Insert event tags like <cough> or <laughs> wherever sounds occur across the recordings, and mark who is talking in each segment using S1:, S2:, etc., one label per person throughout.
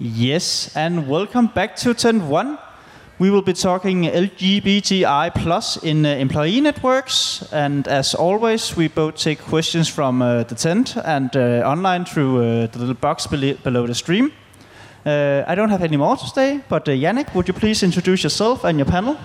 S1: Yes, and welcome back to Tent 1. We will be talking LGBTI plus in uh, employee networks, and as always, we both take questions from uh, the tent and uh, online through uh, the little box below, below the stream. Uh, I don't have any more to say, but uh, Yannick, would you please introduce yourself and your panel?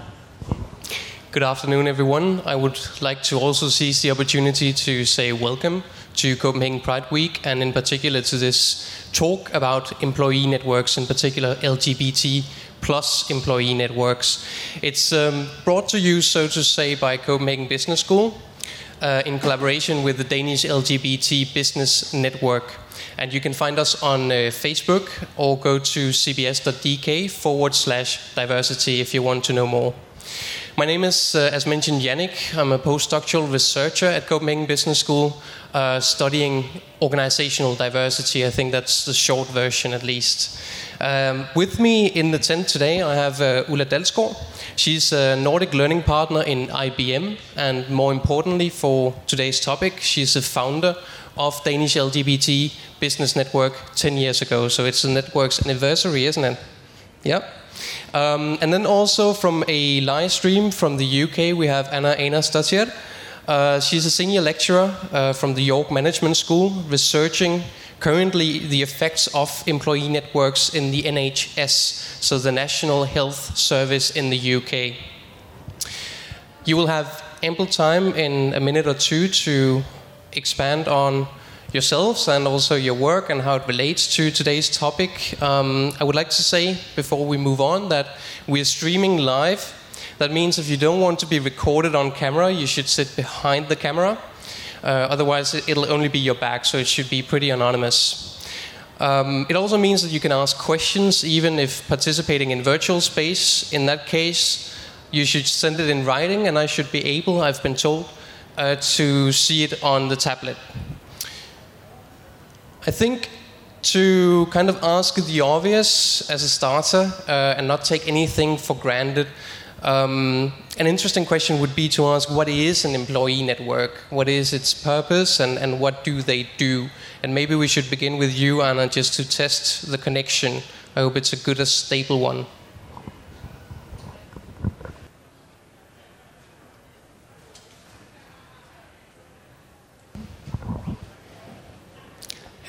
S2: Good afternoon, everyone. I would like to also seize the opportunity to say welcome to Copenhagen Pride Week, and in particular to this talk about employee networks, in particular LGBT plus employee networks. It's um, brought to you, so to say, by Copenhagen Business School uh, in collaboration with the Danish LGBT Business Network. And you can find us on uh, Facebook or go to cbs.dk forward slash diversity if you want to know more. My name is, uh, as mentioned, Yannick. I'm a postdoctoral researcher at Copenhagen Business School, uh, studying organizational diversity. I think that's the short version, at least. Um, with me in the tent today, I have uh, Ulla Dalsgaard. She's a Nordic Learning Partner in IBM, and more importantly for today's topic, she's a founder of Danish LGBT Business Network 10 years ago. So it's the network's anniversary, isn't it? Yep. Um, and then also from a live stream from the UK, we have Anna Einarsdottir. Uh, she's a senior lecturer uh, from the York Management School, researching currently the effects of employee networks in the NHS, so the National Health Service in the UK. You will have ample time in a minute or two to expand on yourselves and also your work and how it relates to today's topic. Um, I would like to say before we move on that we're streaming live. That means if you don't want to be recorded on camera, you should sit behind the camera. Uh, otherwise, it'll only be your back, so it should be pretty anonymous. Um, it also means that you can ask questions even if participating in virtual space. In that case, you should send it in writing, and I should be able, I've been told, uh, to see it on the tablet. I think to kind of ask the obvious as a starter uh, and not take anything for granted, um, an interesting question would be to ask what is an employee network? What is its purpose and, and what do they do? And maybe we should begin with you, Anna, just to test the connection. I hope it's a good, a stable one.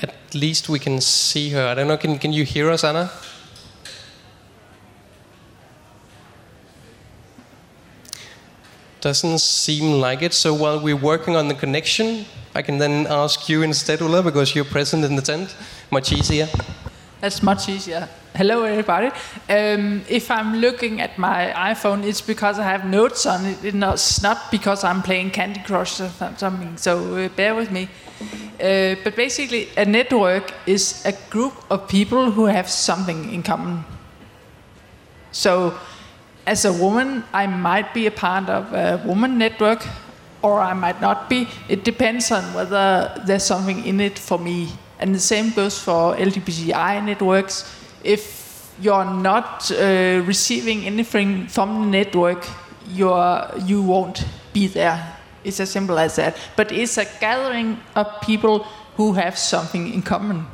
S2: At least we can see her. I don't know, can, can you hear us, Anna? Doesn't seem like it. So while we're working on the connection, I can then ask you instead, Ulla, because you're present in the tent. Much easier.
S3: That's much easier. Hello, everybody. Um, if I'm looking at my iPhone, it's because I have notes on it. It's not because I'm playing Candy Crush or something. So uh, bear with me. Uh, but basically, a network is a group of people who have something in common. So, as a woman, I might be a part of a woman network, or I might not be. It depends on whether there's something in it for me. And the same goes for LGBTI networks. If you're not uh, receiving anything from the network, you're, you won't be there. It's as simple as that. But it's a gathering of people who have something in common.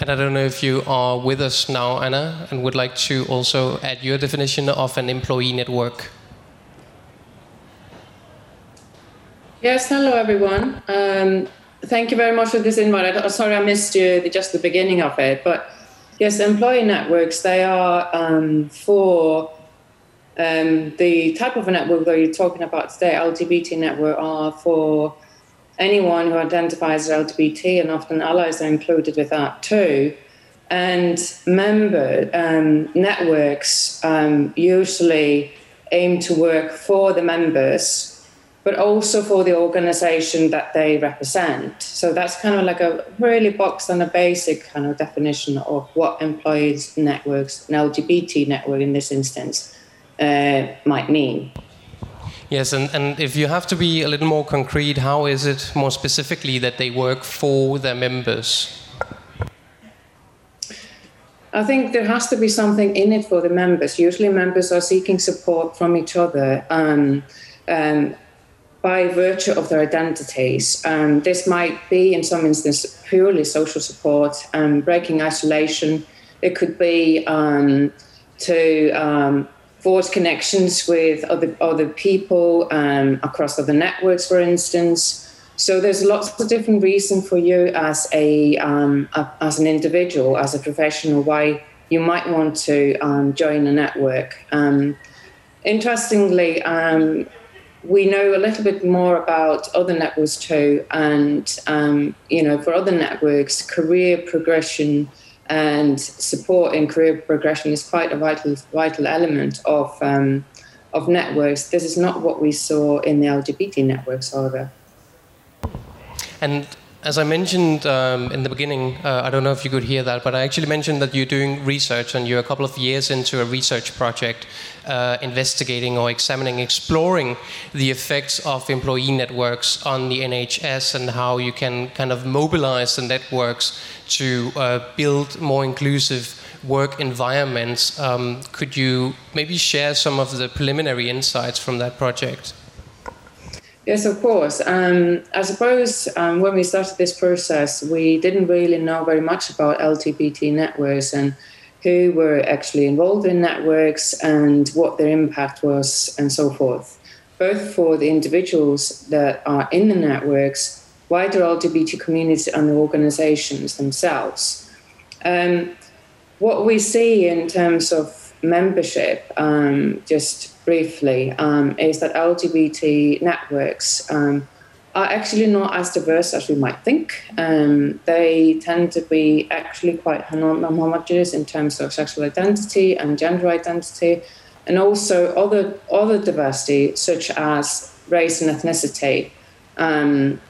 S2: And I don't know if you are with us now, Anna, and would like to also add your definition of an employee network.
S4: Yes, hello everyone. Um, thank you very much for this invite. I, sorry I missed you just the beginning of it, but yes, employee networks they are um, for um, the type of network that you're talking about today, LGBT network, are for anyone who identifies as LGBT, and often allies are included with that too. And member um, networks um, usually aim to work for the members but also for the organization that they represent. So that's kind of like a really boxed and a basic kind of definition of what employees networks, an LGBT network in this instance, uh, might mean.
S2: Yes, and, and if you have to be a little more concrete, how is it more specifically that they work for their members?
S4: I think there has to be something in it for the members. Usually, members are seeking support from each other. Um, um, by virtue of their identities. Um, this might be, in some instances, purely social support, um, breaking isolation. It could be um, to um, forge connections with other other people um, across other networks, for instance. So there's lots of different reasons for you as a, um, a, as an individual, as a professional, why you might want to join a network. interestingly we know a little bit more about other networks too. And, um, you know, for other networks, career progression and support in career progression is quite a vital, vital element of, um, of networks. This is not what we saw in the LGBT networks, however.
S2: And as I mentioned um, in the beginning, uh, I don't know if you could hear that, but I actually mentioned that you're doing research and you're a couple of years into a research project uh, investigating or examining, exploring the effects of employee networks on the NHS and how you can kind of mobilize the networks to uh, build more inclusive work environments. Um, could you maybe share some of the preliminary insights from that project?
S4: Yes, of course. Um, I suppose um, when we started this process, we didn't really know very much about LGBT networks and who were actually involved in networks and what their impact was and so forth, both for the individuals that are in the networks, wider LGBT communities, and the organizations themselves. Um, what we see in terms of membership, um, just briefly, um, is that LGBT networks um, are actually not as diverse as we might think. Um, they tend to be actually quite homogeneous in terms of sexual identity and gender identity, and also other other diversity such as race and ethnicity. Um,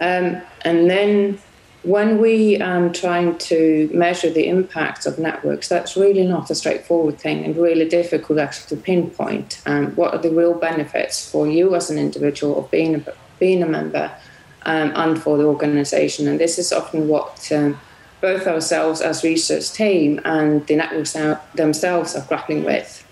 S4: um, and then when we are um, trying to measure the impact of networks, that's really not a straightforward thing and really difficult actually to pinpoint. Um, what are the real benefits for you as an individual of being a, being a member um, and for the organization? And this is often what um, both ourselves as research team and the networks themselves are grappling with.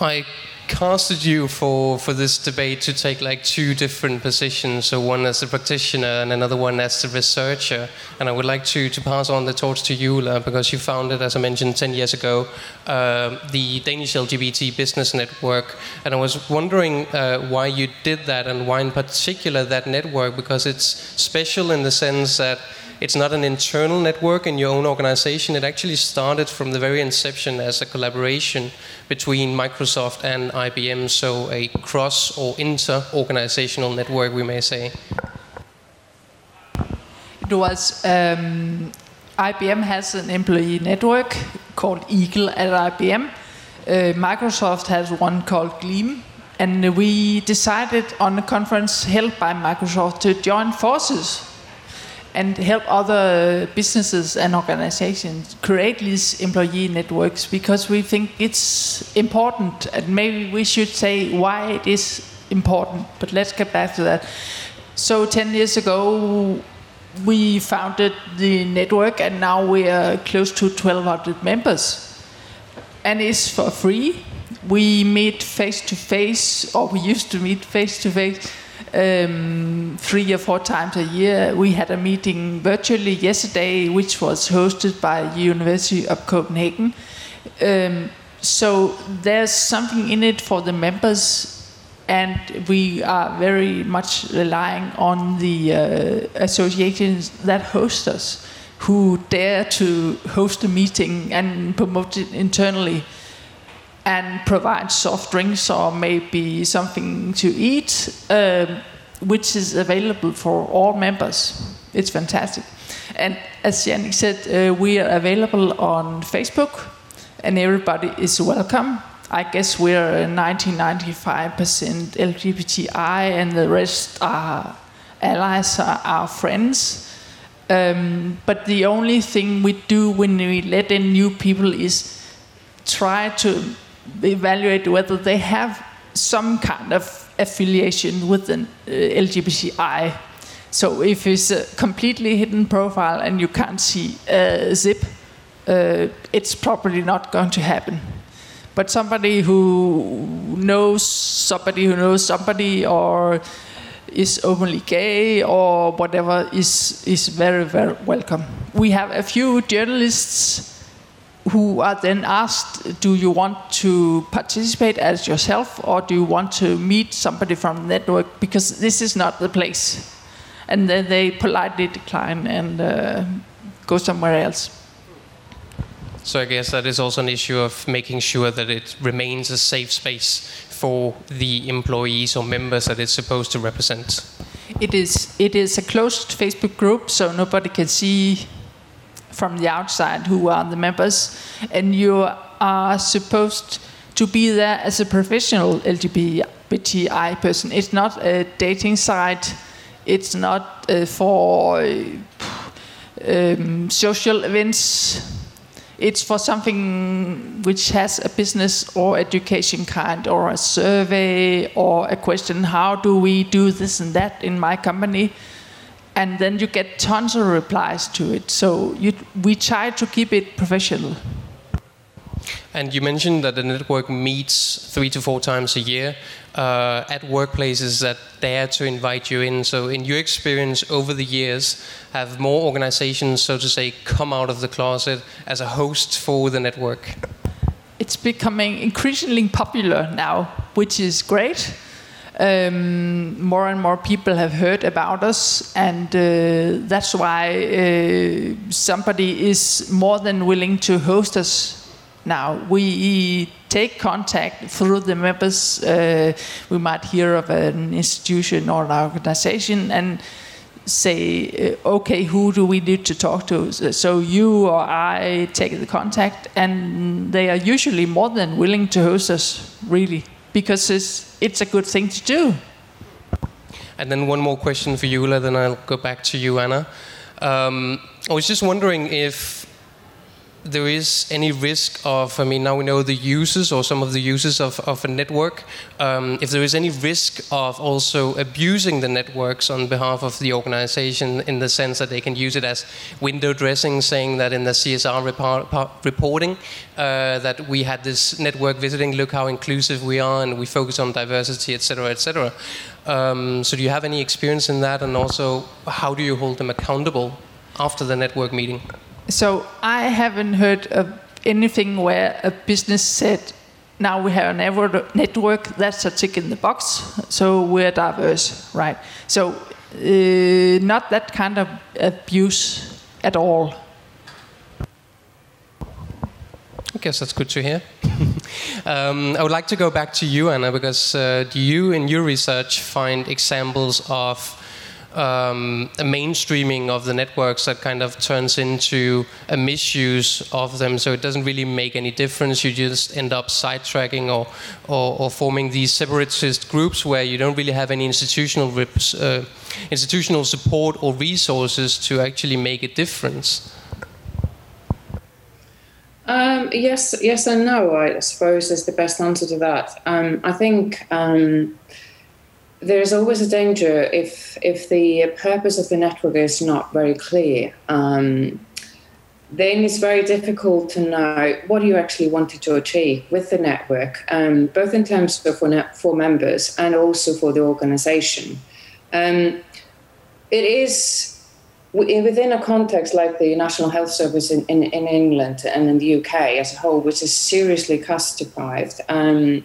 S2: I casted you for, for this debate to take like two different positions. So one as a practitioner and another one as a researcher. And I would like to, to pass on the torch to you, because you founded, as I mentioned, 10 years ago, uh, the Danish LGBT Business Network. And I was wondering uh, why you did that and why in particular that network, because it's special in the sense that it's not an internal network in your own organization. It actually started from the very inception as a collaboration between Microsoft and IBM, so a cross or inter organizational network, we may say.
S3: It was um, IBM has an employee network called Eagle at IBM. Uh, Microsoft has one called Gleam. And we decided on a conference held by Microsoft to join forces and help other businesses and organizations create these employee networks because we think it's important and maybe we should say why it is important but let's get back to that. So 10 years ago we founded the network and now we are close to 1200 members. And it's for free. We meet face to face or we used to meet face to face um, three or four times a year. We had a meeting virtually yesterday, which was hosted by the University of Copenhagen. Um, so there's something in it for the members, and we are very much relying on the uh, associations that host us, who dare to host a meeting and promote it internally and provide soft drinks or maybe something to eat, um, which is available for all members. It's fantastic. And as Jannik said, uh, we are available on Facebook, and everybody is welcome. I guess we're 1995% LGBTI, and the rest are allies, are our friends. Um, but the only thing we do when we let in new people is try to evaluate whether they have some kind of affiliation with an uh, LGBTI. So if it's a completely hidden profile and you can't see a zip, uh, it's probably not going to happen. But somebody who knows somebody who knows somebody or is openly gay or whatever is is very very welcome. We have a few journalists who are then asked, "Do you want to participate as yourself, or do you want to meet somebody from the network? Because this is not the place." And then they politely decline and uh, go somewhere else.
S2: So I guess that is also an issue of making sure that it remains a safe space for the employees or members that it's supposed to represent.
S3: It is it is a closed Facebook group, so nobody can see from the outside who are the members, and you are supposed to be there as a professional LGBTI person. It's not a dating site. It's not uh, for um, social events it's for something which has a business or education kind or a survey or a question how do we do this and that in my company and then you get tons of replies to it so you, we try to keep it professional
S2: and you mentioned that the network meets three to four times a year uh, at workplaces that dare to invite you in. So, in your experience over the years, have more organizations, so to say, come out of the closet as a host for the network?
S3: It's becoming increasingly popular now, which is great. Um, more and more people have heard about us, and uh, that's why uh, somebody is more than willing to host us now. We take contact through the members. Uh, we might hear of an institution or an organization and say, uh, okay, who do we need to talk to? So you or I take the contact, and they are usually more than willing to host us, really, because it's, it's a good thing to do.
S2: And then one more question for you, then I'll go back to you, Anna. Um, I was just wondering if there is any risk of, I mean, now we know the uses or some of the uses of, of a network, um, if there is any risk of also abusing the networks on behalf of the organization in the sense that they can use it as window dressing, saying that in the CSR report, reporting uh, that we had this network visiting, look how inclusive we are and we focus on diversity, etc., etc. Um, so do you have any experience in that and also how do you hold them accountable after the network meeting?
S3: So I haven't heard of anything where a business said, now we have a network, that's a tick in the box, so we're diverse, right? So uh, not that kind of abuse at all.
S2: I guess that's good to hear. <laughs> um, I would like to go back to you, Anna, because uh, do you, in your research, find examples of um, a mainstreaming of the networks that kind of turns into a misuse of them. So it doesn't really make any difference. You just end up sidetracking or, or, or forming these separatist groups where you don't really have any institutional rips, uh, institutional support or resources to actually make a difference.
S4: Um, yes, yes, and no. I suppose is the best answer to that. Um, I think. There's always a danger if if the purpose of the network is not very clear. Um, then it's very difficult to know what you actually wanted to achieve with the network, um, both in terms of for, for members and also for the organization. Um, it is within a context like the National Health Service in, in, in, England and in the UK as a whole, which is seriously cost deprived. Um,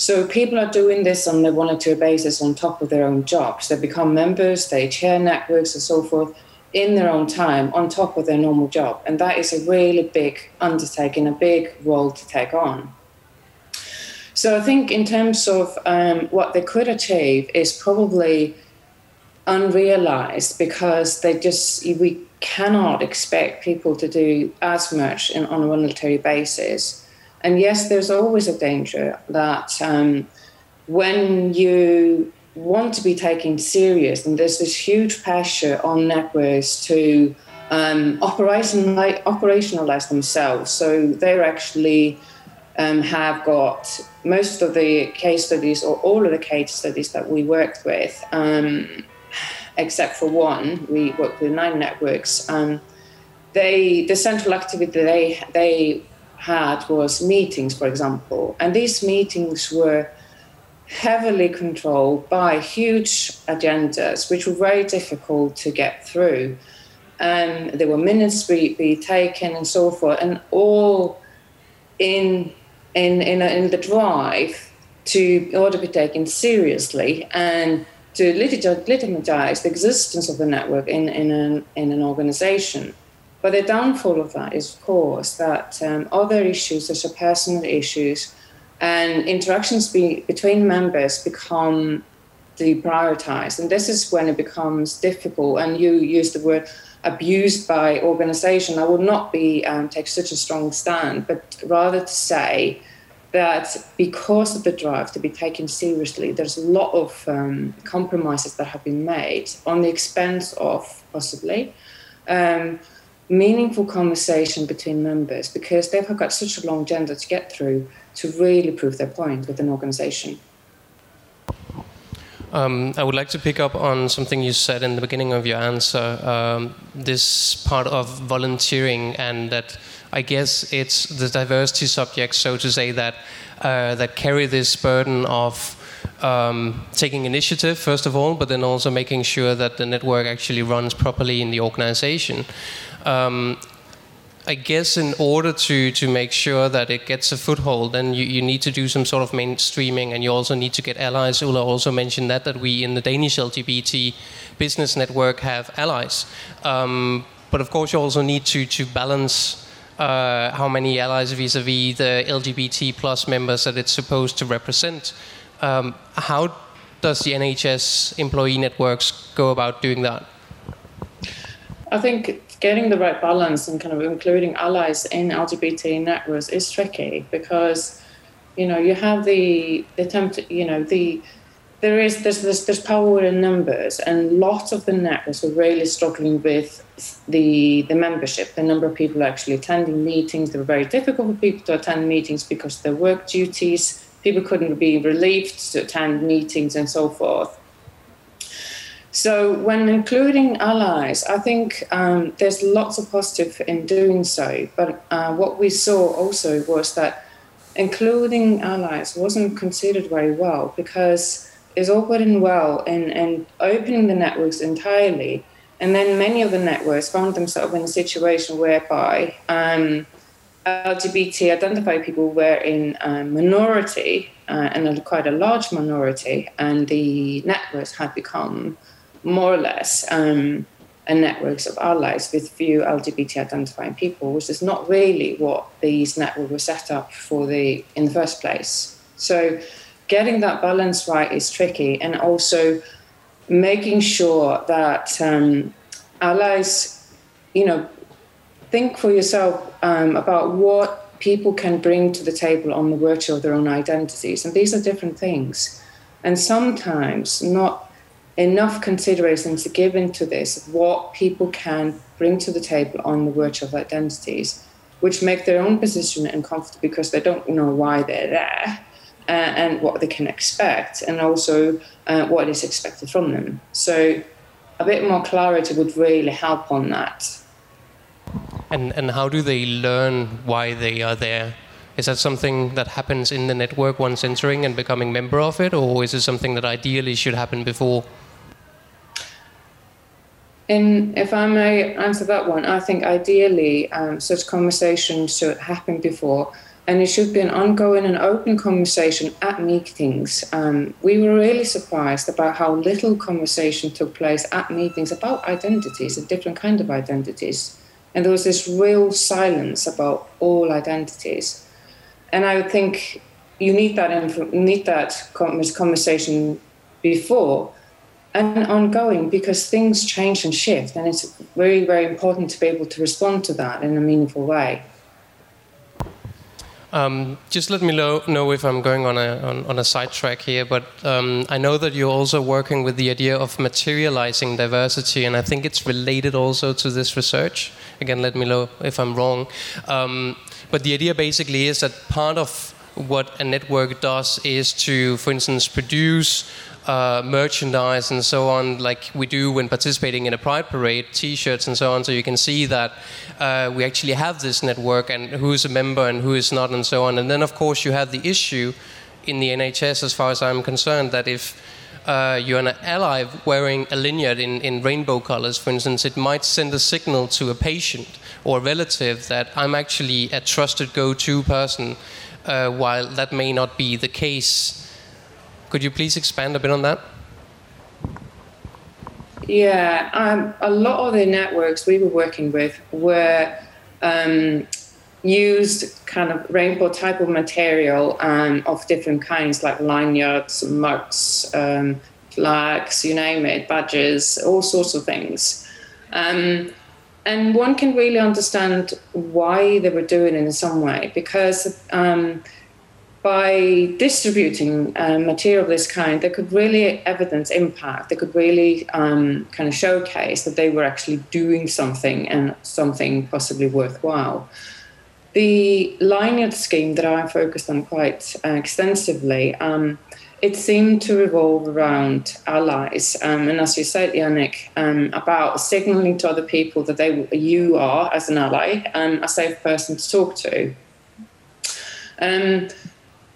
S4: so people are doing this on a volunteer basis on top of their own jobs. They become members, they chair networks and so forth in their own time on top of their normal job. And that is a really big undertaking, a big role to take on. So I think in terms of um, what they could achieve is probably unrealized because they just we cannot expect people to do as much in, on a voluntary basis and yes, there's always a danger that um, when you want to be taken serious, and there's this huge pressure on networks to um, operationalize, themselves. So they're actually um, have got most of the case studies or all of the case studies that we worked with, um, except for one, we worked with nine networks. Um, they the central activity they they had was meetings, for example, and these meetings were heavily controlled by huge agendas, which were very difficult to get through. And there were minutes be, be taken and so forth, and all in in in, in the drive to order be taken seriously and to legitimize the existence of the network in, in, an, in an organization. But the downfall of that is, of course, that um, other issues, such as personal issues, and interactions be, between members become deprioritized. And this is when it becomes difficult. And you use the word abused by organization. I would not be um, take such a strong stand, but rather to say that because of the drive to be taken seriously, there's a lot of um, compromises that have been made on the expense of possibly um, meaningful conversation between members because they've got such a long agenda to get through to really prove their point with an organization.
S2: Um, I would like to pick up on something you said in the beginning of your answer. Um, this part of volunteering, and that I guess it's the diversity subjects, so to say, that uh, that carry this burden of um, taking initiative first of all, but then also making sure that the network actually runs properly in the organization. Um, I guess in order to, to make sure that it gets a foothold, then you, you need to do some sort of mainstreaming, and you also need to get allies. Ulla also mentioned that that we in the Danish LGBT business network have allies, um, but of course you also need to to balance uh, how many allies vis-a-vis the LGBT plus members that it's supposed to represent. Um, how does the NHS employee networks go about doing that?
S4: I think getting the right balance and kind of including allies in LGBT networks is tricky because you know you have the the attempt you know the there is there's, there's there's power in numbers and lots of the networks are really struggling with the the membership the number of people actually attending meetings they were very difficult for people to attend meetings because their work duties people couldn't be relieved to attend meetings and so forth so, when including allies, I think um, there's lots of positive in doing so. But uh, what we saw also was that including allies wasn't considered very well because it's all good and well and, in opening the networks entirely. And then many of the networks found themselves in a situation whereby um, LGBT identified people were in a minority uh, and a, quite a large minority, and the networks had become more or less um, a networks of allies with few LGBT identifying people, which is not really what these networks were set up for the in the first place. So getting that balance right is tricky, and also making sure that um, allies, you know, think for yourself um, about what people can bring to the table on the virtue of their own identities, and these are different things, and sometimes not enough consideration considerations given to this what people can bring to the table on the virtual identities, which make their own position uncomfortable because they don't know why they're there uh, and what they can expect, and also uh, what is expected from them. So, a bit more clarity would really help on that.
S2: And and how do they learn why they are there? Is that something that happens in the network once entering and becoming member of it, or is it something that ideally should happen before?
S4: In, if I may answer that one, I think ideally um, such conversations should happen before, and it should be an ongoing and open conversation at meetings. Um, we were really surprised about how little conversation took place at meetings about identities, a different kind of identities, and there was this real silence about all identities. And I would think you need that need that conversation before and ongoing because things change and shift, and it's very, very important to be able to respond to that in a meaningful way.
S2: Um, just let me lo- know if I'm going on a on, on a sidetrack here, but um, I know that you're also working with the idea of materializing diversity, and I think it's related also to this research. Again, let me know if I'm wrong. Um, but the idea basically is that part of what a network does is to, for instance, produce uh, merchandise and so on, like we do when participating in a pride parade, T-shirts and so on. So you can see that uh, we actually have this network and who is a member and who is not, and so on. And then of course you have the issue in the NHS, as far as I'm concerned, that if uh, you're an ally wearing a lanyard in, in rainbow colors, for instance, it might send a signal to a patient or a relative that I'm actually a trusted go-to person, uh, while that may not be the case could you please expand a bit on that?
S4: Yeah, um, a lot of the networks we were working with were um, used kind of rainbow type of material um, of different kinds, like lanyards, mugs, um, flags, you name it, badges, all sorts of things. Um, and one can really understand why they were doing it in some way because um, by distributing uh, material of this kind, they could really evidence impact. They could really um, kind of showcase that they were actually doing something and something possibly worthwhile. The lanyard scheme that I focused on quite uh, extensively, um, it seemed to revolve around allies, um, and as you said, Yannick, um, about signaling to other people that they you are as an ally um, a safe person to talk to.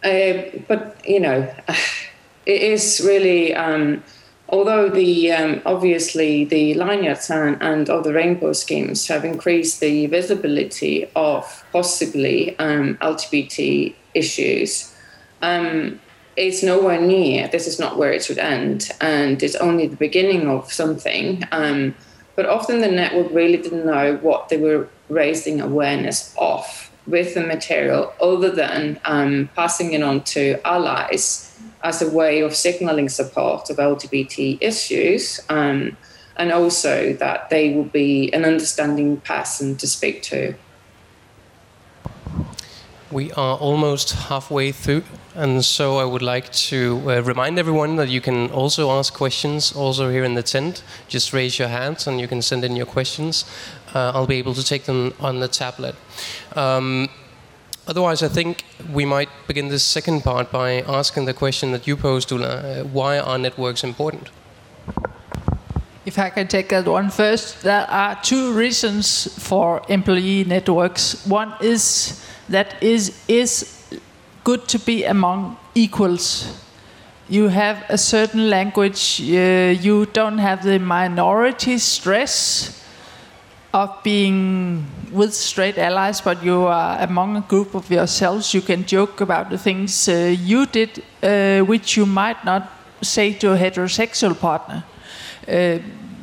S4: Uh, but you know, <sighs> it is really. Um, although the um, obviously the lanyards and, and other rainbow schemes have increased the visibility of possibly um, LGBT issues, um, it's nowhere near. This is not where it should end, and it's only the beginning of something. Um, but often the network really didn't know what they were raising awareness of with the material other than um, passing it on to allies as a way of signaling support of LGBT issues, um, and also that they will be an understanding person to speak to.
S2: We are almost halfway through, and so I would like to uh, remind everyone that you can also ask questions also here in the tent. Just raise your hands and you can send in your questions. Uh, I'll be able to take them on the tablet. Um, otherwise, I think we might begin this second part by asking the question that you posed, Ulla. Uh, why are networks important?
S3: If I can take that one first, there are two reasons for employee networks. One is that is is good to be among equals. You have a certain language. Uh, you don't have the minority stress of being with straight allies, but you are among a group of yourselves. You can joke about the things uh, you did, uh, which you might not say to a heterosexual partner.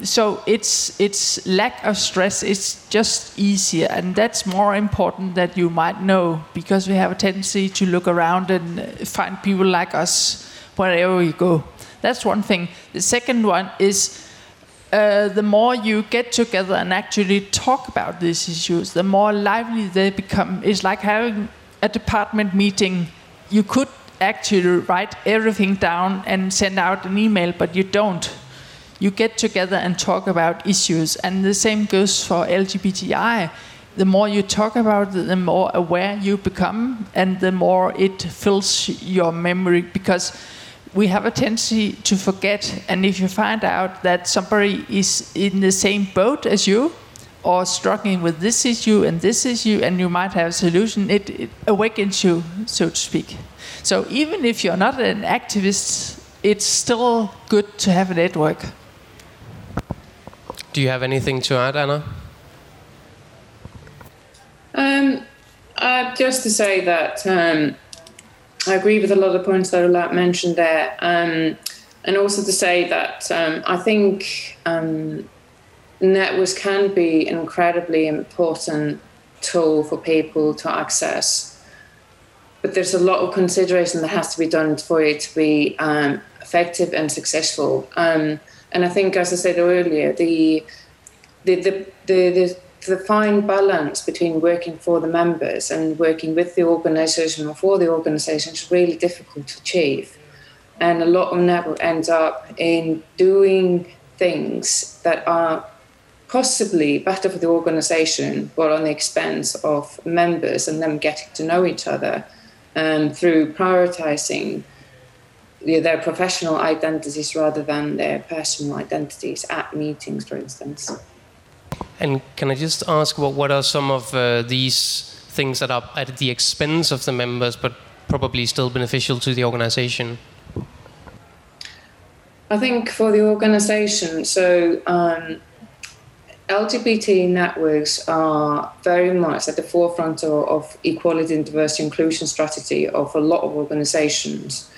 S3: So it's it's lack of stress. It's just easier. And that's more important that you might know because we have a tendency to look around and find people like us wherever we go. That's one thing. The second one is uh, the more you get together and actually talk about these issues the more lively they become. It's like having a department meeting. You could actually write everything down and send out an email but you don't you get together and talk about issues. And the same goes for LGBTI. The more you talk about it, the more aware you become, and the more it fills your memory because we have a tendency to forget. And if you find out that somebody is in the same boat as you, or struggling with this issue and this issue, and you might have a solution, it, it awakens you, so to speak. So even if you're not an activist, it's still good to have a network.
S2: Do you have anything to add, Anna?
S4: Um, uh, just to say that um, I agree with a lot of points that Ulla mentioned there, um, and also to say that um, I think um, networks can be an incredibly important tool for people to access, but there's a lot of consideration that has to be done for it to be um, effective and successful. Um, and I think, as I said earlier, the the the the, the, the fine balance between working for the members and working with the organisation or for the organisation is really difficult to achieve. And a lot of network ends up in doing things that are possibly better for the organisation, but on the expense of members and them getting to know each other um, through prioritising their professional identities rather than their personal identities at meetings, for instance.
S2: And can I just ask what what are some of uh, these things that are at the expense of the members, but probably still beneficial to the organization?
S4: I think for the organization, so um, LGBT networks are very much at the forefront of, of, equality and diversity inclusion strategy of a lot of organizations.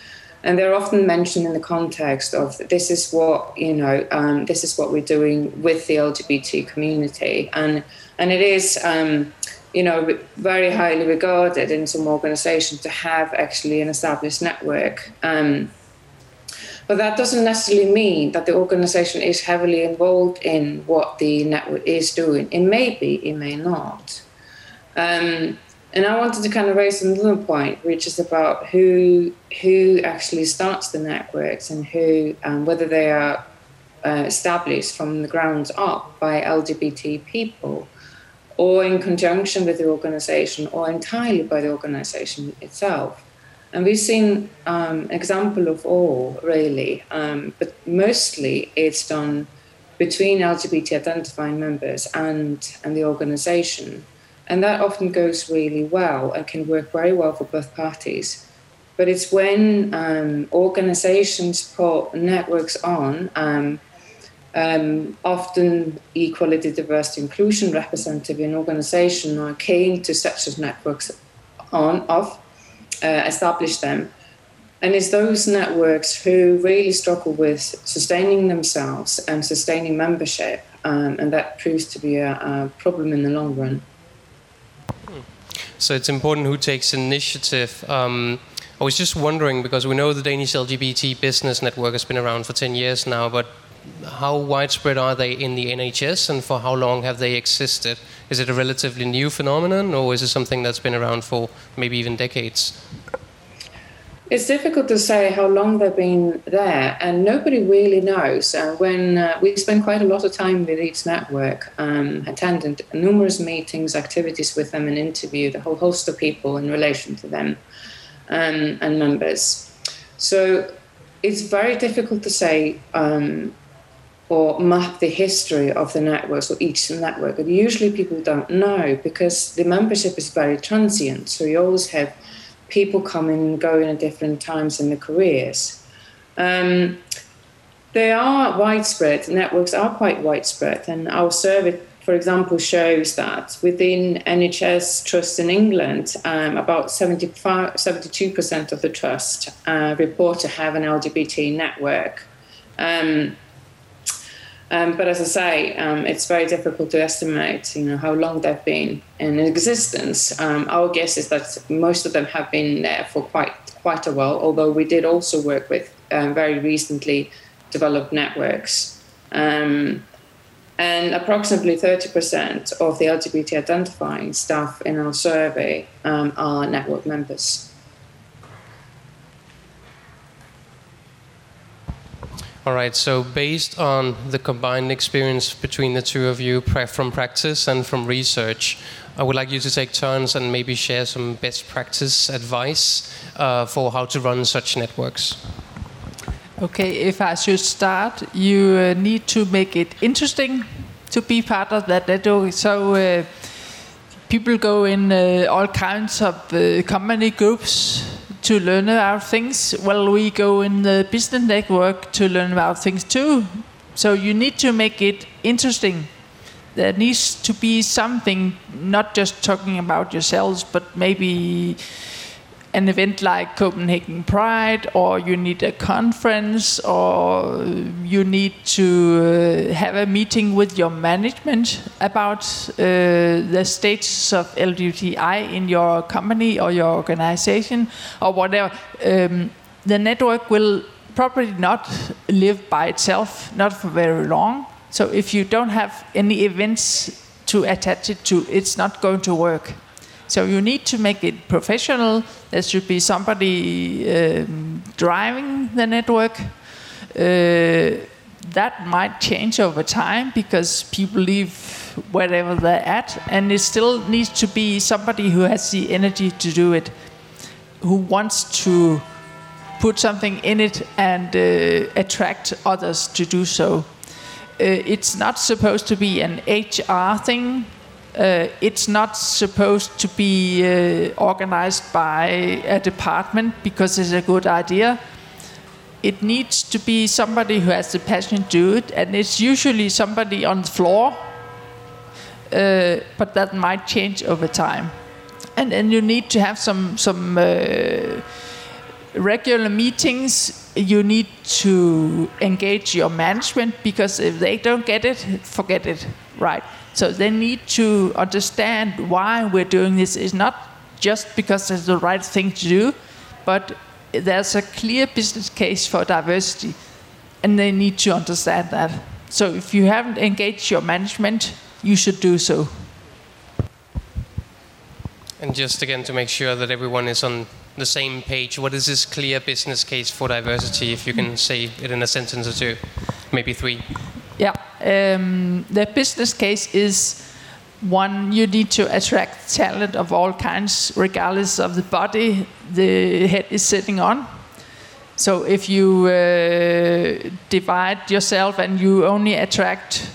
S4: And they're often mentioned in the context of this is what, you know, um, this is what we're doing with the LGBT community. And, and it is, um, you know, very highly regarded in some organizations to have actually an established network. Um, but that doesn't necessarily mean that the organization is heavily involved in what the network is doing. It may be, it may not. Um, and I wanted to kind of raise another point, which is about who who actually starts the networks and who, um, whether they are uh, established from the ground up by LGBT people, or in conjunction with the organization, or entirely by the organization itself. And we've seen um, an example of all, really, um, but mostly it's done between LGBT identifying members and, and the organization. And that often goes really well and can work very well for both parties. But it's when um, organizations put networks on, um, um, often equality, diversity, inclusion representative in organization are keen to set those networks on, off, uh, establish them. And it's those networks who really struggle with sustaining themselves and sustaining membership, um, and that proves to be a, a, problem in the long run.
S2: So it's important who takes initiative. Um, I was just wondering because we know the Danish LGBT business network has been around for 10 years now, but how widespread are they in the NHS and for how long have they existed? Is it a relatively new phenomenon or is it something that's been around for maybe even decades?
S4: It's difficult to say how long they've been there, and nobody really knows. Uh, when uh, we spend quite a lot of time with each network, um, attended numerous meetings, activities with them, and interviewed a whole host of people in relation to them um, and members. So it's very difficult to say um, or map the history of the networks or each network. And usually people don't know because the membership is very transient. So you always have people coming and going at different times in their careers. Um, they are widespread, networks are quite widespread, and our survey, for example, shows that within NHS trusts in England, um, about 75, 72% of the trust uh, report to have an LGBT network. Um, um, but as I say, um, it's very difficult to estimate, you know, how long they've been in existence. Um, our guess is that most of them have been there for quite quite a while. Although we did also work with um, very recently developed networks, um, and approximately 30% of the LGBT identifying staff in our survey um, are network members.
S2: All right, so based on the combined experience between the two of you from practice and from research, I would like you to take turns and maybe share some best practice advice uh, for how to run such networks.
S3: Okay, if I should start, you uh, need to make it interesting to be part of that network. So uh, people go in uh, all kinds of uh, company groups to learn about things. Well, we go in the business network to learn about things too. So you need to make it interesting. There needs to be something, not just talking about yourselves, but maybe an event like Copenhagen Pride, or you need a conference, or you need to uh, have a meeting with your management about uh, the status of LGBTI in your company or your organization or whatever. Um, the network will probably not live by itself, not for very long. So if you don't have any events to attach it to, it's not going to work. So you need to make it professional. There should be somebody um, driving the network. Uh, that might change over time because people leave wherever they're at, and it still needs to be somebody who has the energy to do it, who wants to put something in it and uh, attract others to do so. Uh, it's not supposed to be an HR thing. Uh, it's not supposed to be uh, organized by a department because it's a good idea. It needs to be somebody who has the passion to do it, and it's usually somebody on the floor, uh, but that might change over time. And then you need to have some some uh, regular meetings. You need to engage your management because if they don't get it, forget it, right? So they need to understand why we're doing this. It's not just because it's the right thing to do, but there's a clear business case for diversity, and they need to understand that. So if you haven't engaged your management, you should do so.
S2: And just again to make sure that everyone is on the same page, what is this clear business case for diversity? If you can say it in a sentence or two, maybe three.
S3: Yeah, um, the business case is one you need to attract talent of all kinds, regardless of the body the head is sitting on. So if you uh, divide yourself and you only attract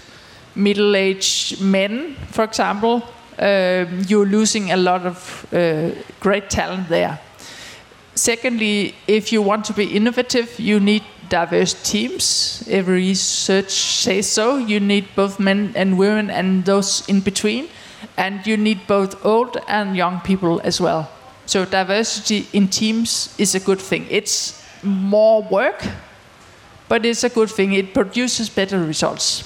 S3: middle-aged men, for example, um, you're losing a lot of uh, great talent there. Secondly, if you want to be innovative, you need diverse teams. Every research says so. You need both men and women and those in between. And you need both old and young people as well. So diversity in teams is a good thing. It's more work, but it's a good thing. It produces better results.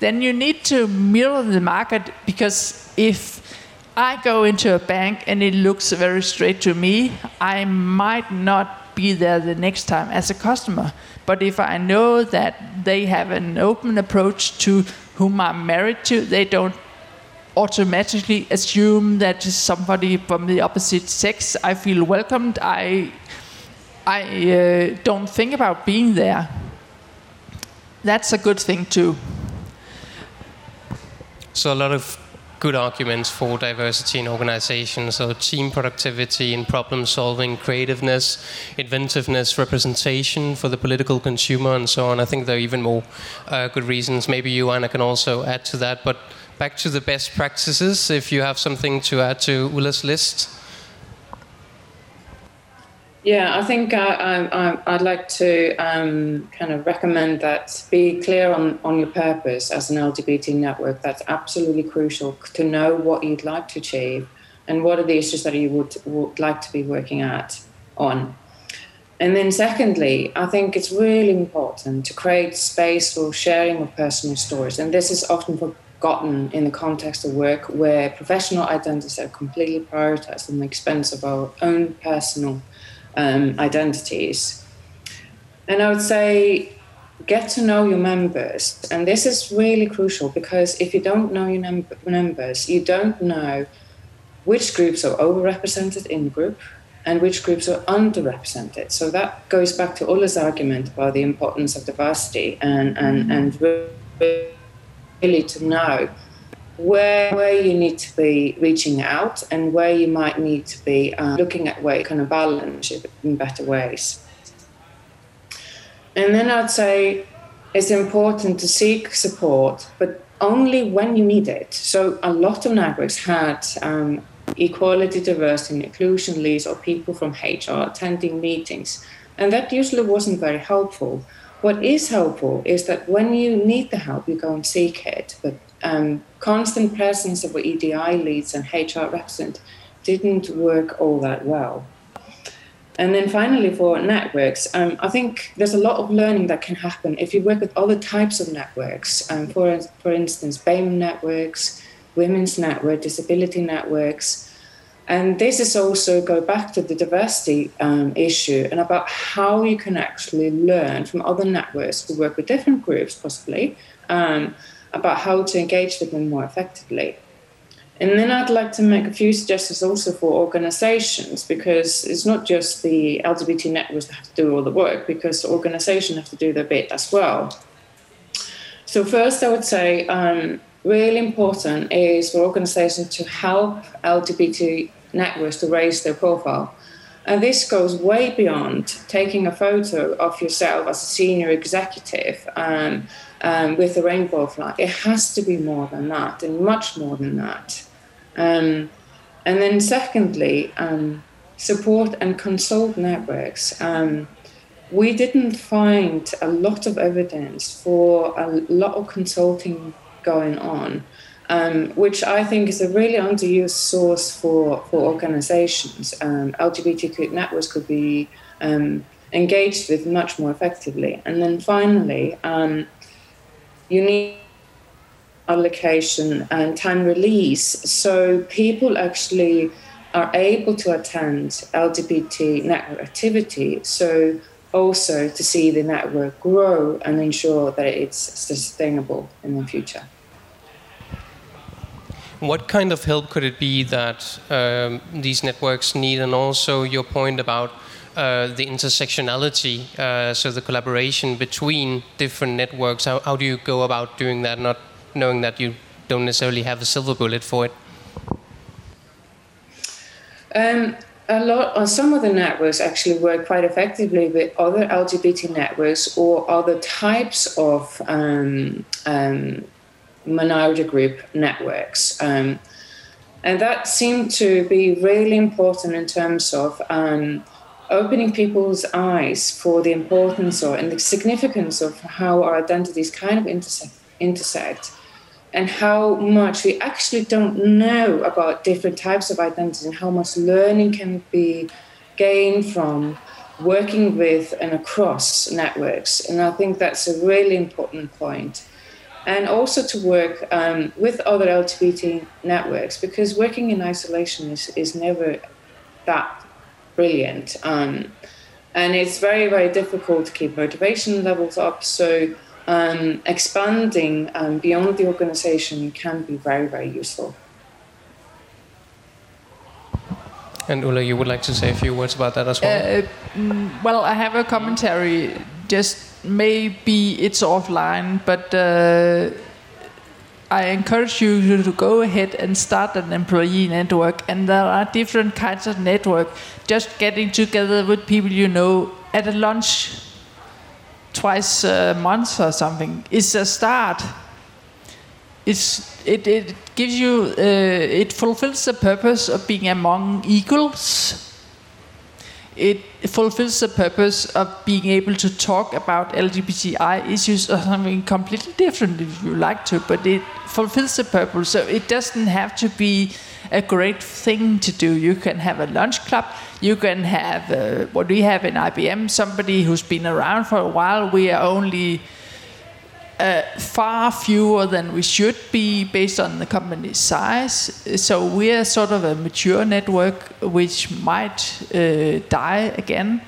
S3: Then you need to mirror the market because if I go into a bank and it looks very straight to me, I might not be there the next time as a customer. But if I know that they have an open approach to whom I'm married to, they don't automatically assume that somebody from the opposite sex. I feel welcomed. I I uh, don't think about being there. That's a good thing too.
S2: So a lot of good arguments for diversity in organizations. So team productivity and problem solving, creativeness, inventiveness, representation for the political consumer, and so on. I think there are even more uh, good reasons. Maybe you, Anna, can also add to that. But back to the best practices, if you have something to add to Ulla's list.
S4: Yeah, I think I, would like to um, kind of recommend that be clear on, on your purpose as an LGBT network. That's absolutely crucial to know what you'd like to achieve and what are the issues that you would, would like to be working at on. And then, secondly, I think it's really important to create space for sharing of personal stories. And this is often forgotten in the context of work where professional identities are completely prioritized at the expense of our own personal um, identities. And I would say get to know your members. And this is really crucial because if you don't know your num- members, you don't know which groups are overrepresented in the group and which groups are underrepresented. So that goes back to Ulla's argument about the importance of diversity and, and, and really to know where where you need to be reaching out and where you might need to be um, looking at where you kind of balance it in better ways. And then I'd say it's important to seek support, but only when you need it. So a lot of networks had um, equality, diversity, and inclusion leads or people from HR attending meetings, and that usually wasn't very helpful. What is helpful is that when you need the help, you go and seek it, but um, constant presence of EDI leads and HR represent didn't work all that well. And then finally, for networks, um, I think there's a lot of learning that can happen if you work with other types of networks. Um, for, for instance, BAME networks, women's network, disability networks. And this is also go back to the diversity um, issue and about how you can actually learn from other networks to work with different groups, possibly, um, about how to engage with them more effectively. And then I'd like to make a few suggestions also for organizations because it's not just the LGBT networks that have to do all the work, because organizations have to do their bit as well. So, first, I would say um, really important is for organizations to help LGBT networks to raise their profile. And this goes way beyond taking a photo of yourself as a senior executive um, um, with a rainbow flag. It has to be more than that, and much more than that. Um, and then, secondly, um, support and consult networks. Um, we didn't find a lot of evidence for a lot of consulting going on, um, which I think is a really underused source for, for organizations. Um, LGBTQ networks could be um, engaged with much more effectively. And then finally, um, you need allocation and time release so people actually are able to attend LGBT network activity. So also to see the network grow and ensure that it's sustainable in the future.
S2: What kind of help could it be that um, these networks need, and also your point about uh, the intersectionality, uh, so the collaboration between different networks? How, how do you go about doing that, not knowing that you don't necessarily have a silver bullet for it?
S4: Um, a lot on some of the networks actually work quite effectively with other LGBT networks or other types of um, um, minority group networks. Um, and that seemed to be really important in terms of um, opening people's eyes for the importance or and the significance of how our identities kind of intersect, intersect and how much we actually don't know about different types of identities and how much learning can be gained from working with and across networks. And I think that's a really important point. And also to work um, with other LGBT networks because working in isolation is, is never that brilliant. Um, and it's very, very difficult to keep motivation levels up. So um, expanding um, beyond the organization can be very, very useful.
S2: And Ulla, you would like to say a few words about that as well?
S3: Uh, mm, well, I have a commentary. Just maybe it's offline, but uh, I encourage you to go ahead and start an employee network. And there are different kinds of network. Just getting together with people you know at a lunch twice a month or something is a start. It's, it, it gives you, uh, it fulfills the purpose of being among equals. It fulfills the purpose of being able to talk about LGBTI issues or something completely different if you like to, but it fulfills the purpose. So it doesn't have to be a great thing to do. You can have a lunch club. You can have uh, what we have in IBM, somebody who's been around for a while. We are only uh, far fewer than we should be based on the company's size. So we are sort of a mature network which might uh, die again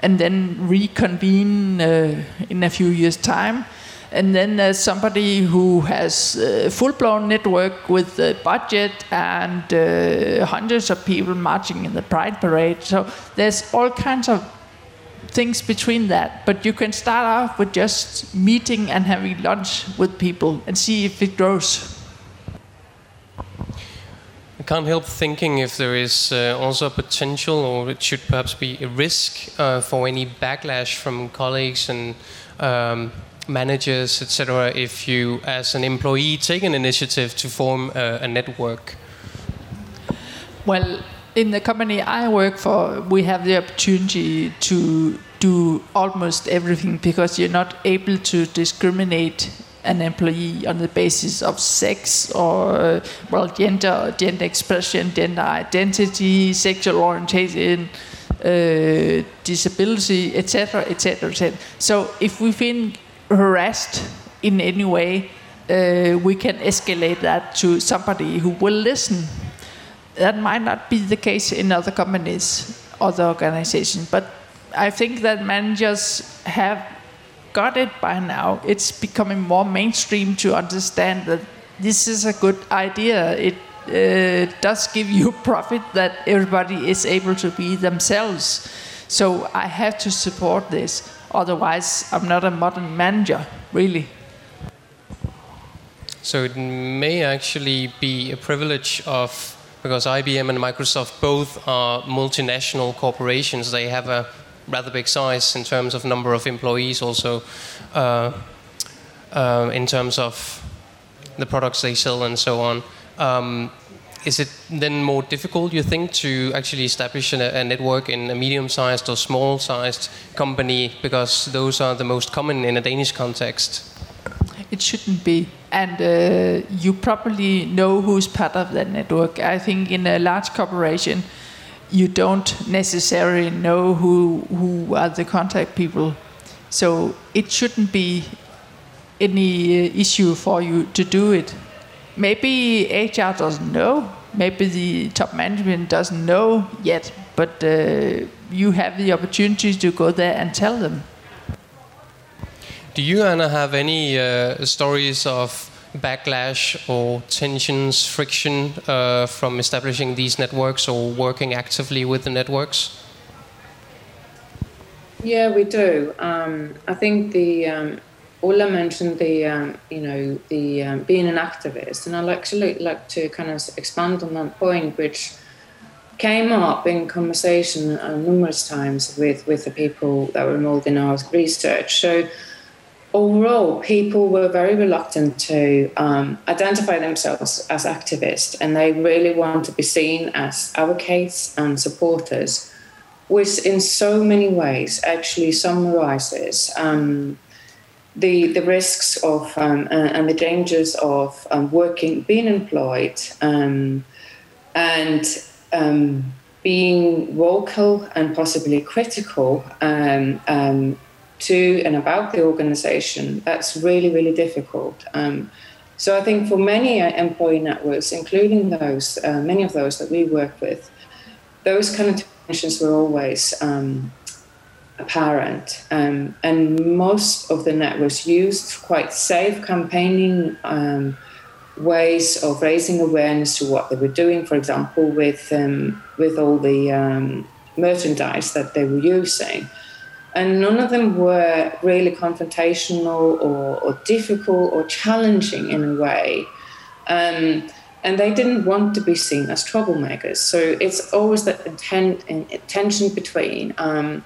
S3: and then reconvene uh, in a few years' time and then there's somebody who has a full-blown network with a budget and uh, hundreds of people marching in the Pride Parade. So there's all kinds of things between that. But you can start off with just meeting and having lunch with people and see if it grows.
S2: I can't help thinking if there is uh, also a potential, or it should perhaps be a risk uh, for any backlash from colleagues and um, managers, etc., if you, as an employee, take an initiative to form a, a network?
S3: Well, in the company I work for, we have the opportunity to do almost everything because you're not able to discriminate an employee on the basis of sex or well gender, gender expression, gender identity, sexual orientation, uh, disability, etc., etc., etc. So if we think harassed in any way, uh, we can escalate that to somebody who will listen. That might not be the case in other companies, other organizations, but I think that managers have got it by now. It's becoming more mainstream to understand that this is a good idea. It uh, does give you <laughs> profit that everybody is able to be themselves. So I have to support this. Otherwise, I'm not a modern manager, really.
S2: So it may actually be a privilege of because IBM and Microsoft both are multinational corporations. They have a rather big size in terms of number of employees, also uh, uh, in terms of the products they sell and so on. Um, is it then more difficult, you think, to actually establish a, a network in a medium-sized or small-sized company because those are the most common in a Danish context?
S3: It shouldn't be, and uh, you probably know who's part of that network. I think in a large corporation, you don't necessarily know who who are the contact people, so it shouldn't be any uh, issue for you to do it. Maybe HR doesn't know, maybe the top management doesn't know yet, but uh, you have the opportunity to go there and tell them.
S2: Do you, Anna, have any uh, stories of backlash or tensions, friction uh, from establishing these networks or working actively with the networks?
S4: Yeah, we do. Um, I think the um, Ulla mentioned the um, you know the um, being an activist, and I'd actually like to kind of expand on that point, which came up in conversation uh, numerous times with with the people that were involved in our research. So overall, people were very reluctant to um, identify themselves as activists, and they really want to be seen as advocates and supporters, which in so many ways actually summarizes um, the the risks of um, and the dangers of um, working, being employed, um, and um, being vocal and possibly critical to and about the organization, that's really, really difficult. Um, so I think for many uh, employee networks, including those, uh, many of those that we work with, those kind of tensions were always um, apparent. Um, and most of the networks used quite safe campaigning um, ways of raising awareness to what they were doing, for example, with, um, with all the um, merchandise that they were using and none of them were really confrontational or, or difficult or challenging in a way. Um, and they didn't want to be seen as troublemakers. So it's always that intent, tension between um,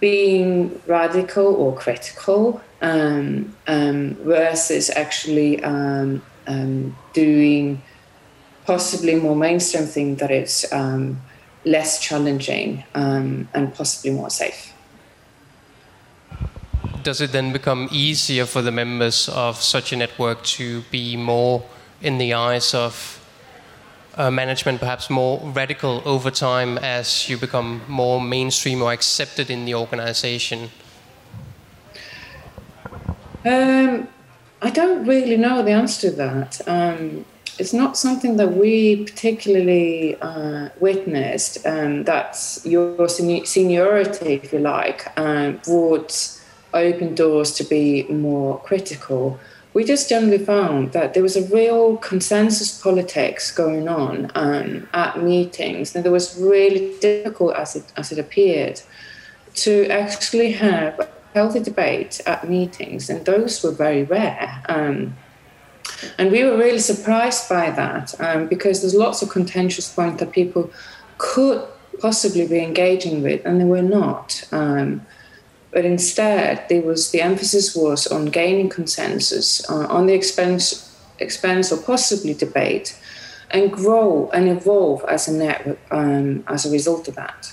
S4: being radical or critical um, um versus actually um, um, doing possibly more mainstream thing that is less challenging and possibly more safe
S2: does it then become easier for the members of such a network to be more in the eyes of uh, management, perhaps more radical over time as you become more mainstream or accepted in the organization?
S4: Um, I don't really know the answer to that. Um, it's not something that we particularly uh, witnessed. Um, that your seniority, if you like, um, open doors to be more critical, we just generally found that there was a real consensus politics going on um, at meetings, and it was really difficult as it as it appeared to actually have a healthy debate at meetings, and those were very rare. Um, and we were really surprised by that um, because there's lots of contentious points that people could possibly be engaging with, and they were not. Um, but instead there was the emphasis was on gaining consensus uh, on the expense expense or possibly debate and grow and evolve as a network um, as a result of that.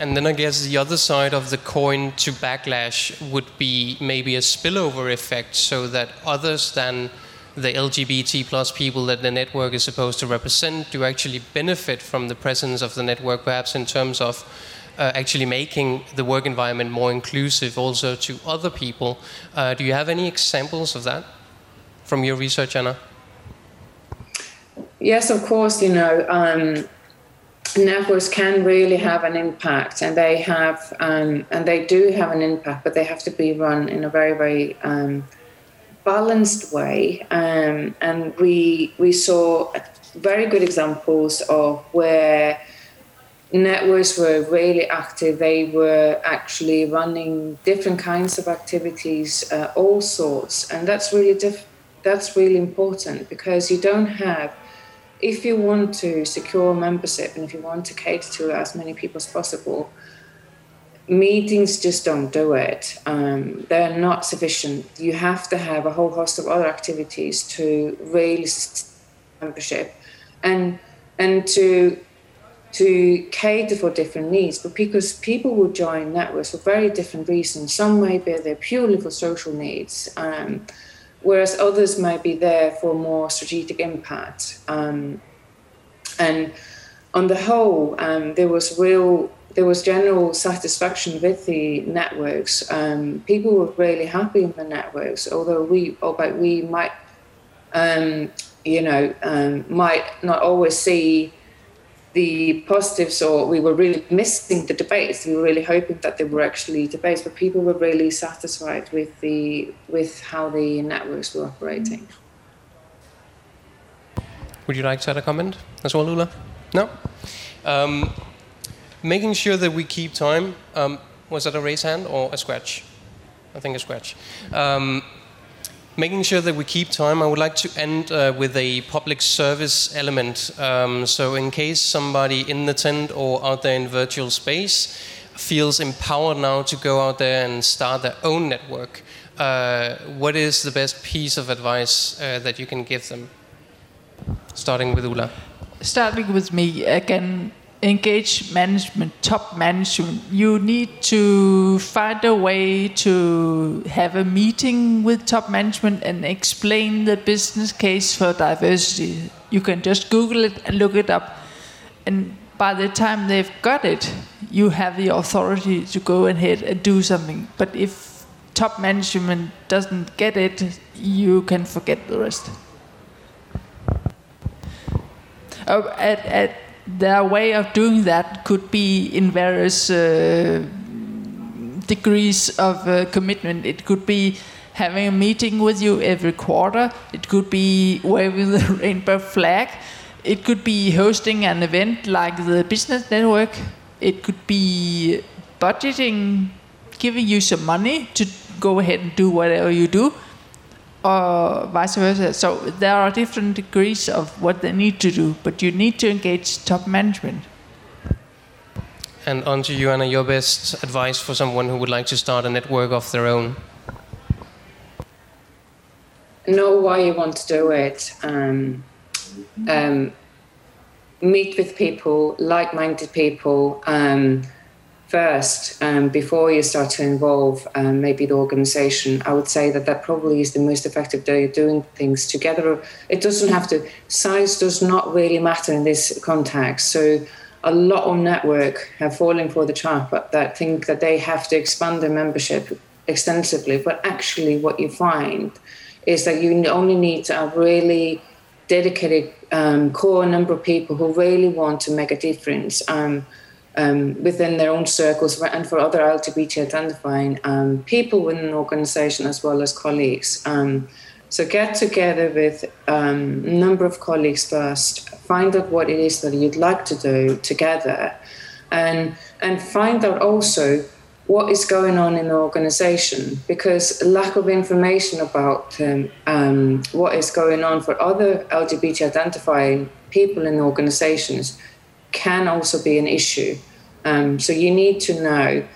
S2: And then I guess the other side of the coin to backlash would be maybe a spillover effect so that others than the LGBT plus people that the network is supposed to represent do actually benefit from the presence of the network, perhaps in terms of uh, actually making the work environment more inclusive also to other people. Uh, do you have any examples of that from your research, Anna?
S4: Yes, of course. You know, um, networks can really have an impact, and they have, um, and they do have an impact, but they have to be run in a very, very um, balanced way. Um, and we we saw very good examples of where networks were really active. They were actually running different kinds of activities, uh, all sorts, and that's really diff- that's really important because you don't have if you want to secure membership and if you want to cater to as many people as possible, meetings just don't do it. Um, they're not sufficient. You have to have a whole host of other activities to really membership, and and to to cater for different needs. But because people will join networks for very different reasons. Some may be there purely for social needs. Um, whereas others may be there for more strategic impact. Um, and on the whole, um, there was real, there was general satisfaction with the networks. Um, people were really happy in the networks, although we, although we might, um, you know, um, might not always see the positives or we were really missing the debates we were really hoping that there were actually debates but people were really satisfied with the with how the networks were operating.
S2: Would you like to add a comment as well Ulla? No? Um, making sure that we keep time um, was that a raise hand or a scratch? I think a scratch. Um, making sure that we keep time, I would like to end uh, with a public service element. Um, so, in case somebody in the tent or out there in virtual space feels empowered now to go out there and start their own network, uh, what is the best piece of advice uh, that you can give them? Starting with Ulla.
S3: Starting with me again, engage management, top management, you need to find a way to have a meeting with top management and explain the business case for diversity. You can just Google it and look it up. And by the time they've got it, you have the authority to go ahead and do something. But if top management doesn't get it, you can forget the rest. Oh, at, at their way of doing that could be in various uh, degrees of uh, commitment. It could be having a meeting with you every quarter. It could be waving the <laughs> rainbow flag. It could be hosting an event like the business network. It could be budgeting, giving you some money to go ahead and do whatever you do or vice versa. So there are different degrees of what they need to do, but you need to engage top management.
S2: And on to you, Anna, your best advice for someone who would like to start a network of their own?
S4: Know why you want to do it. Um, um, meet with people, like minded people. Um, first um, before you start to involve um, maybe the organization i would say that that probably is the most effective way of doing things together. It doesn't have to size does not really matter in this context. So a lot of network have fallen for the trap that think that they have to expand their membership extensively. But actually what you find is that you only need a really dedicated um, core number of people who really want to make a difference. Um, um, within their own circles and for other LGBT identifying um, people within an organization as well as colleagues. Um, so get together with um, a number of colleagues first, find out what it is that you'd like to do together, and and find out also what is going on in the organization because lack of information about um, um, what is going on for other LGBT identifying people in organizations can also be an issue. Um, so you need to know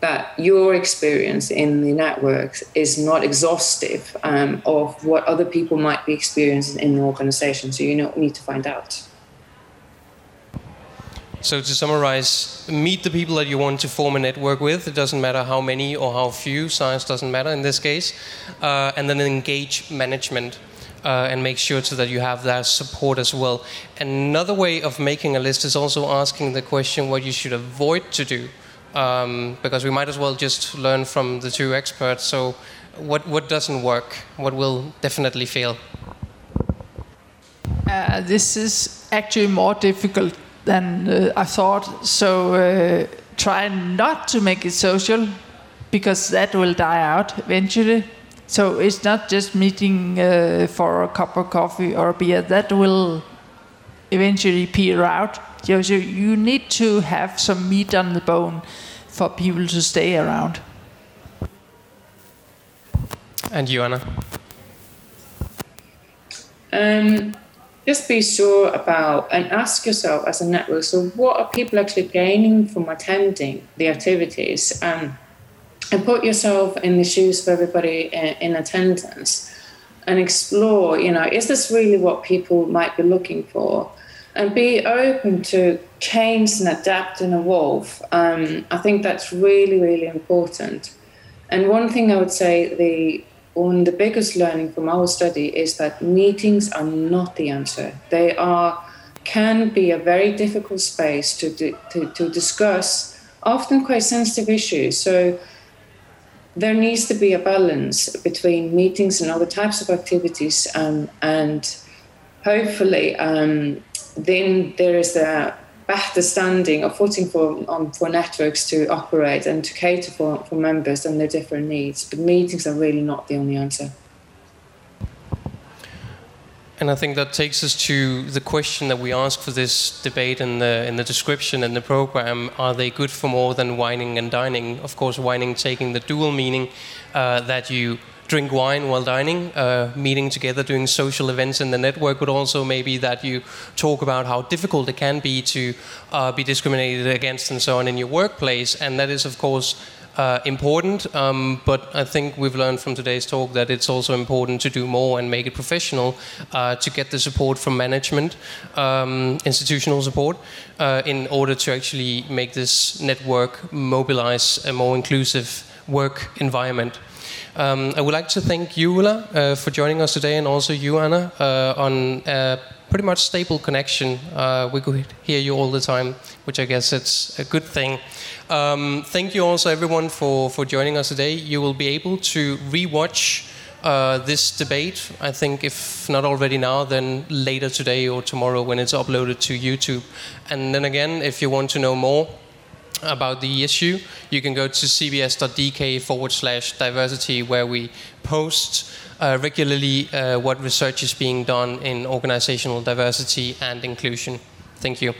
S4: that your experience in the networks is not exhaustive um, of what other people might be experiencing in the organization. So you need to find out.
S2: So to summarize, meet the people that you want to form a network with. It doesn't matter how many or how few. Size doesn't matter in this case. Uh, and then engage management uh, and make sure so that you have that support as well. Another way of making a list is also asking the question what you should avoid to do, um, because we might as well just learn from the two experts. So, what what doesn't work? What will definitely fail?
S3: Uh, this is actually more difficult than uh, I thought. So uh, try not to make it social, because that will die out eventually. So it's not just meeting uh, for a cup of coffee or beer. That will eventually peter out. So you need to have some meat on the bone for people to stay around.
S2: And you, Anna?
S4: Um, just be sure about and ask yourself as a network so what are people actually gaining from attending the activities um, and put yourself in the shoes of everybody in, attendance and explore you know is this really what people might be looking for and be open to change and adapt and evolve um, i think that's really really important and one thing i would say the one the biggest learning from our study is that meetings are not the answer. They are can be a very difficult space to, to, to discuss often quite sensitive issues. So there needs to be a balance between meetings and other types of activities, um, and hopefully, um, then there is a better standing or footing for um, for networks to operate and to cater for, for members and their different needs. But meetings are really not the only answer.
S2: And I think that takes us to the question that we ask for this debate in the in the description in the program: Are they good for more than wining and dining? Of course, wining taking the dual meaning uh, that you drink wine while dining, uh, meeting together, doing social events in the network, but also maybe that you talk about how difficult it can be to uh, be discriminated against and so on in your workplace. And that is, of course, uh, important, um, but I think we've learned from today's talk that it's also important to do more and make it professional uh, to get the support from management, um, institutional support, uh, in order to actually make this network mobilize a more inclusive work environment. Um, I would like to thank you, Ulla, uh, for joining us today, and also you, Anna, uh, on a pretty much stable connection. Uh, we could hear you all the time, which I guess it's a good thing. Um, thank you also, everyone, for, for joining us today. You will be able to rewatch uh, this debate, I think, if not already now, then later today or tomorrow when it's uploaded to YouTube. And then again, if you want to know more, about the issue, you can go to cbs.dk forward slash diversity, where we post uh, regularly uh, what research is being done in organizational diversity and inclusion. Thank you.